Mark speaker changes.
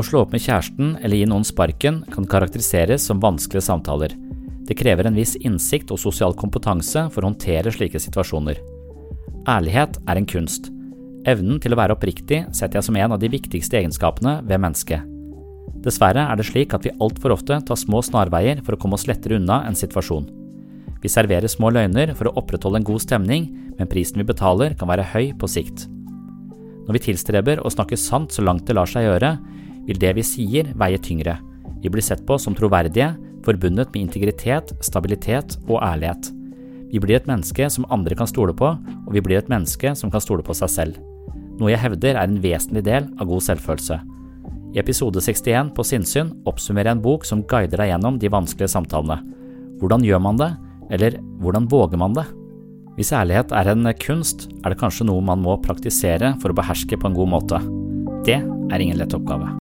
Speaker 1: Å slå opp med kjæresten eller gi noen sparken kan karakteriseres som vanskelige samtaler. Det krever en viss innsikt og sosial kompetanse for å håndtere slike situasjoner. Ærlighet er en kunst. Evnen til å være oppriktig setter jeg som en av de viktigste egenskapene ved mennesket. Dessverre er det slik at vi altfor ofte tar små snarveier for å komme oss lettere unna en situasjon. Vi serverer små løgner for å opprettholde en god stemning, men prisen vi betaler kan være høy på sikt. Når vi tilstreber å snakke sant så langt det lar seg gjøre, vil det vi sier veie tyngre. Vi blir sett på som troverdige, forbundet med integritet, stabilitet og ærlighet. Vi blir et menneske som andre kan stole på, og vi blir et menneske som kan stole på seg selv. Noe jeg hevder er en vesentlig del av god selvfølelse. I episode 61 på Sinnsyn oppsummerer jeg en bok som guider deg gjennom de vanskelige samtalene. Hvordan gjør man det, eller hvordan våger man det? Hvis ærlighet er en kunst, er det kanskje noe man må praktisere for å beherske på en god måte. Det er ingen lett oppgave.